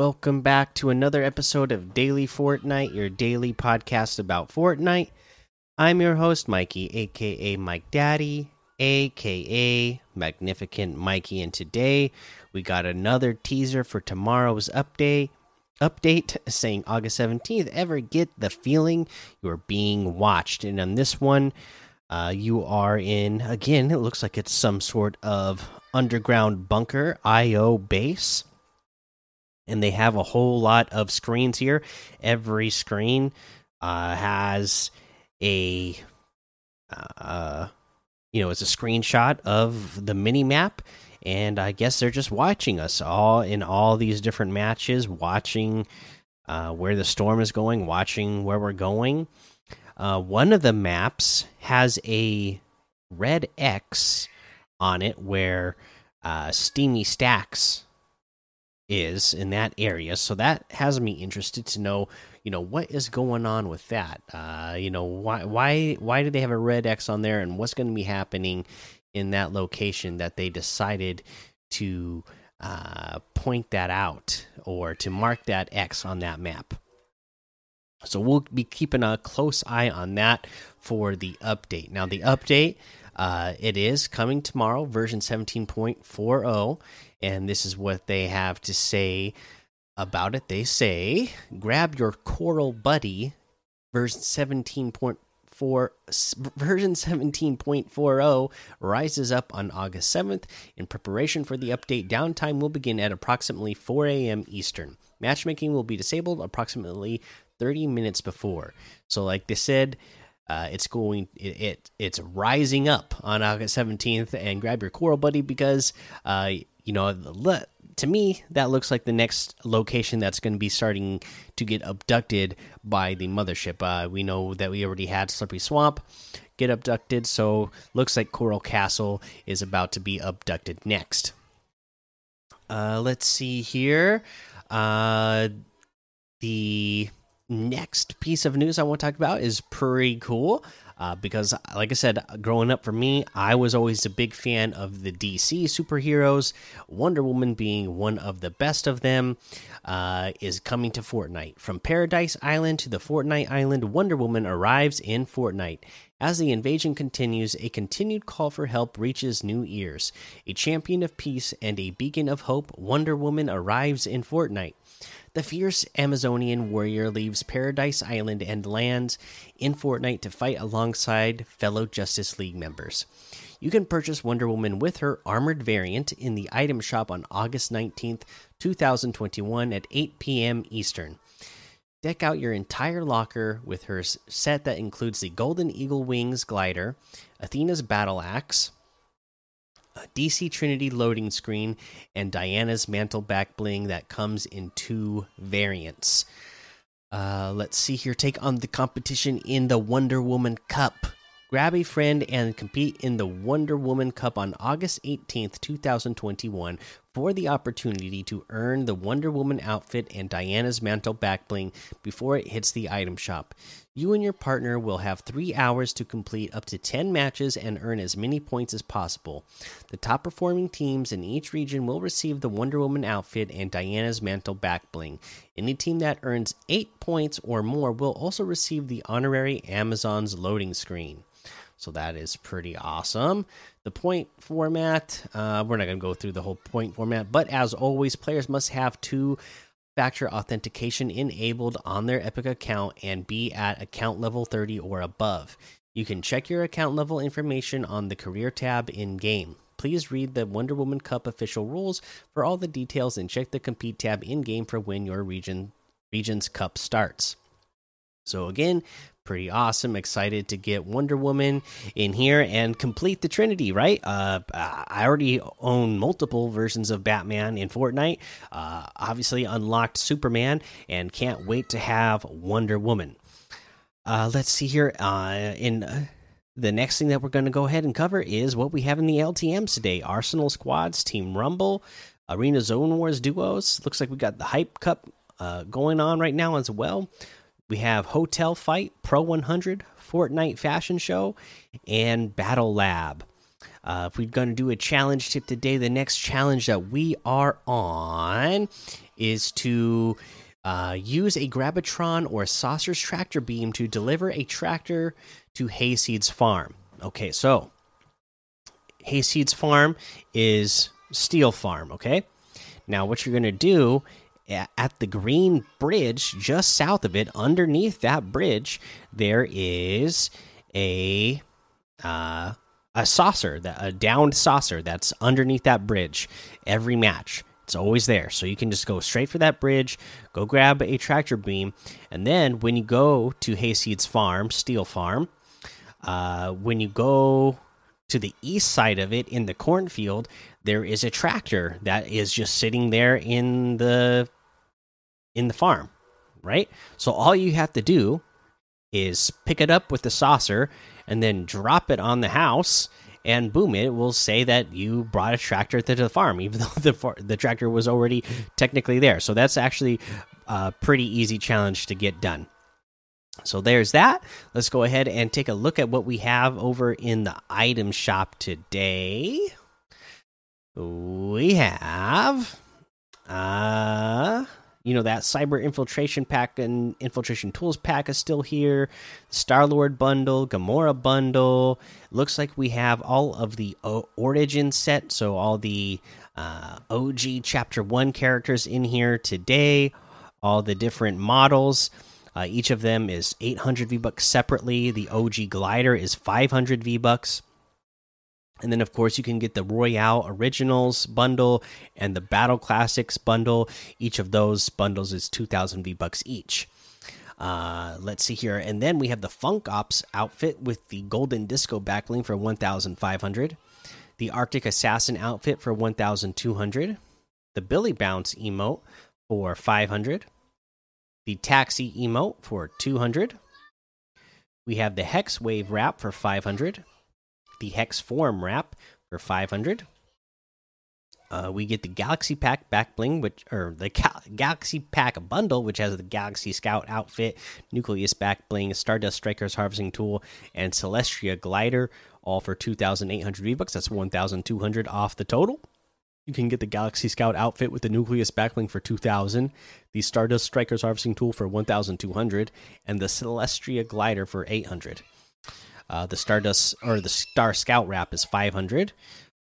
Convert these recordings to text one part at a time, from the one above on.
Welcome back to another episode of Daily Fortnite, your daily podcast about Fortnite. I'm your host, Mikey, aka Mike Daddy, aka Magnificent Mikey, and today we got another teaser for tomorrow's update. Update saying August 17th. Ever get the feeling you're being watched? And on this one, uh, you are in again. It looks like it's some sort of underground bunker IO base and they have a whole lot of screens here. Every screen uh, has a, uh, you know, it's a screenshot of the mini map, and I guess they're just watching us all in all these different matches, watching uh, where the storm is going, watching where we're going. Uh, one of the maps has a red X on it where uh, Steamy Stacks is in that area. So that has me interested to know, you know, what is going on with that. Uh, you know, why why why did they have a red X on there, and what's going to be happening in that location that they decided to uh, point that out or to mark that X on that map. So we'll be keeping a close eye on that for the update. Now the update. Uh, it is coming tomorrow, version 17.40 and this is what they have to say about it. They say, "Grab your Coral Buddy, version 17.4 version 17.40 rises up on August 7th. In preparation for the update, downtime will begin at approximately 4 a.m. Eastern. Matchmaking will be disabled approximately 30 minutes before. So, like they said." Uh, it's going it, it, it's rising up on August 17th and grab your coral buddy because uh, you know, the, to me, that looks like the next location that's going to be starting to get abducted by the mothership. Uh, we know that we already had Slippery Swamp get abducted, so looks like Coral Castle is about to be abducted next. Uh, let's see here. Uh, the next piece of news I want to talk about is pretty cool uh, because, like I said, growing up for me, I was always a big fan of the DC superheroes. Wonder Woman being one of the best of them uh, is coming to Fortnite. From Paradise Island to the Fortnite Island, Wonder Woman arrives in Fortnite. As the invasion continues, a continued call for help reaches new ears. A champion of peace and a beacon of hope, Wonder Woman arrives in Fortnite the fierce Amazonian warrior leaves Paradise Island and lands in Fortnite to fight alongside fellow Justice League members. You can purchase Wonder Woman with her armored variant in the item shop on August 19th, 2021 at 8 p.m. Eastern. Deck out your entire locker with her set that includes the Golden Eagle Wings glider, Athena's battle axe, a DC Trinity loading screen, and Diana's mantle back bling that comes in two variants. Uh, let's see here. Take on the competition in the Wonder Woman Cup. Grab a friend and compete in the Wonder Woman Cup on August 18th, 2021, for the opportunity to earn the Wonder Woman outfit and Diana's mantle back bling before it hits the item shop. You and your partner will have three hours to complete up to 10 matches and earn as many points as possible. The top performing teams in each region will receive the Wonder Woman outfit and Diana's mantle back bling. Any team that earns 8 points or more will also receive the honorary Amazon's loading screen. So that is pretty awesome. The point format, uh, we're not going to go through the whole point format, but as always, players must have two factor authentication enabled on their Epic account and be at account level 30 or above. You can check your account level information on the career tab in game. Please read the Wonder Woman Cup official rules for all the details and check the compete tab in game for when your region region's cup starts. So again, pretty awesome. Excited to get Wonder Woman in here and complete the Trinity. Right? Uh, I already own multiple versions of Batman in Fortnite. Uh, obviously, unlocked Superman, and can't wait to have Wonder Woman. Uh, let's see here. Uh, in uh, the next thing that we're going to go ahead and cover is what we have in the LTMs today: Arsenal squads, Team Rumble, Arena Zone Wars duos. Looks like we got the Hype Cup uh, going on right now as well. We have Hotel Fight, Pro 100, Fortnite Fashion Show, and Battle Lab. Uh, if we're going to do a challenge tip today, the next challenge that we are on is to uh, use a Grab-itron or a Saucer's tractor beam to deliver a tractor to Hayseed's farm. Okay, so Hayseed's farm is Steel Farm, okay? Now, what you're going to do at the green bridge just south of it underneath that bridge there is a uh, a saucer a downed saucer that's underneath that bridge every match. It's always there. So you can just go straight for that bridge go grab a tractor beam and then when you go to hayseed's farm steel farm uh, when you go to the east side of it in the cornfield there is a tractor that is just sitting there in the in the farm right so all you have to do is pick it up with the saucer and then drop it on the house and boom it will say that you brought a tractor to the farm even though the the tractor was already technically there so that's actually a pretty easy challenge to get done so there's that. Let's go ahead and take a look at what we have over in the item shop today. We have uh you know that cyber infiltration pack and infiltration tools pack is still here star lord bundle gamora bundle looks like we have all of the origin set so all the uh, og chapter 1 characters in here today all the different models uh, each of them is 800 V bucks separately. The OG glider is 500 V bucks. And then, of course, you can get the Royale Originals bundle and the Battle Classics bundle. Each of those bundles is 2,000 V bucks each. Uh, let's see here. And then we have the Funk Ops outfit with the Golden Disco backbling for 1,500. The Arctic Assassin outfit for 1,200. The Billy Bounce emote for 500 the taxi emote for 200 we have the hex wave wrap for 500 the hex form wrap for 500 uh, we get the galaxy pack back bling which or the galaxy pack bundle which has the galaxy scout outfit nucleus back bling stardust strikers harvesting tool and Celestria glider all for 2800 v bucks that's 1200 off the total. You can get the Galaxy Scout outfit with the Nucleus backbling for 2000, the Stardust Strikers harvesting tool for 1200, and the Celestria glider for 800. Uh, the Stardust or the Star Scout wrap is 500.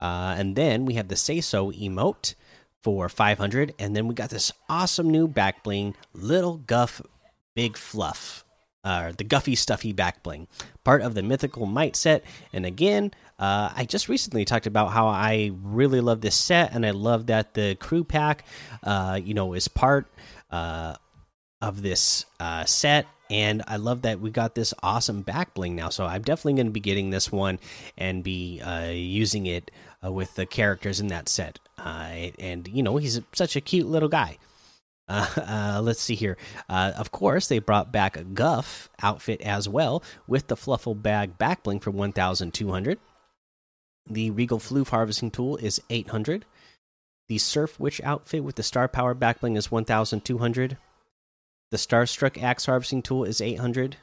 Uh, and then we have the Say So emote for 500. And then we got this awesome new backbling, Little Guff Big Fluff uh, the Guffy Stuffy back bling, part of the Mythical Might set. And again, uh, I just recently talked about how I really love this set, and I love that the crew pack, uh, you know, is part uh, of this uh, set. And I love that we got this awesome back bling now. So I'm definitely going to be getting this one and be uh, using it with the characters in that set. and you know, he's such a cute little guy. Uh, uh, let's see here. Uh, of course, they brought back a Guff outfit as well with the Fluffle Bag backbling for 1,200. The Regal Floof harvesting tool is 800. The Surf Witch outfit with the Star Power backbling is 1,200. The Starstruck Axe harvesting tool is 800.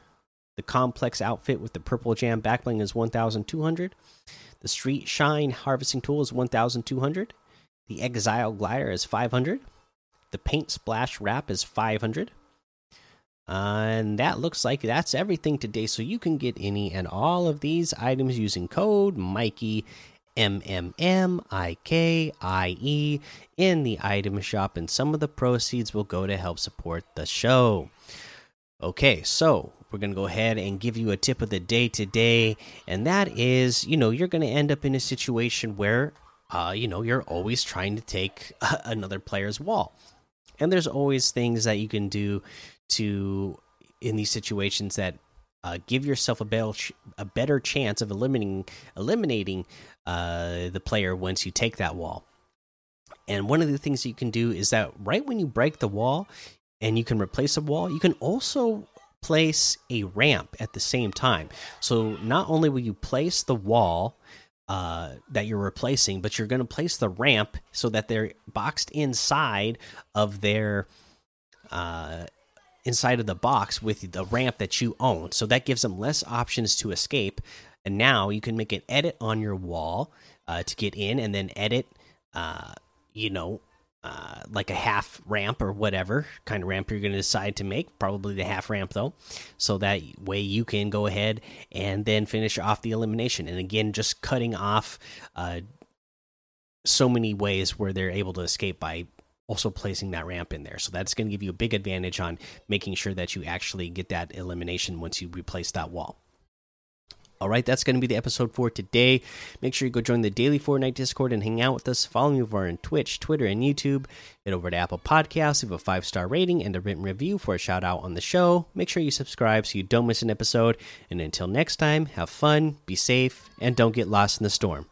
The Complex outfit with the Purple Jam backbling is 1,200. The Street Shine harvesting tool is 1,200. The Exile Glider is 500. The paint splash wrap is 500. Uh, and that looks like that's everything today. So you can get any and all of these items using code Mikey M M M I K I E in the item shop, and some of the proceeds will go to help support the show. Okay, so we're going to go ahead and give you a tip of the day today, and that is you know, you're going to end up in a situation where, uh, you know, you're always trying to take another player's wall and there's always things that you can do to in these situations that uh, give yourself a better a better chance of eliminating eliminating uh, the player once you take that wall. And one of the things you can do is that right when you break the wall and you can replace a wall, you can also place a ramp at the same time. So not only will you place the wall uh, that you're replacing, but you're going to place the ramp so that they're boxed inside of their uh, inside of the box with the ramp that you own. So that gives them less options to escape. And now you can make an edit on your wall uh, to get in, and then edit, uh, you know, uh, like a half ramp or whatever kind of ramp you're going to decide to make. Probably the half ramp though, so that way you can go ahead and then finish off the elimination. And again, just cutting off uh, so many ways where they're able to escape by also placing that ramp in there. So that's going to give you a big advantage on making sure that you actually get that elimination once you replace that wall. All right, that's going to be the episode for today. Make sure you go join the daily Fortnite Discord and hang out with us. Follow me over on Twitch, Twitter, and YouTube. Head over to Apple Podcasts, leave a five star rating and a written review for a shout out on the show. Make sure you subscribe so you don't miss an episode. And until next time, have fun, be safe, and don't get lost in the storm.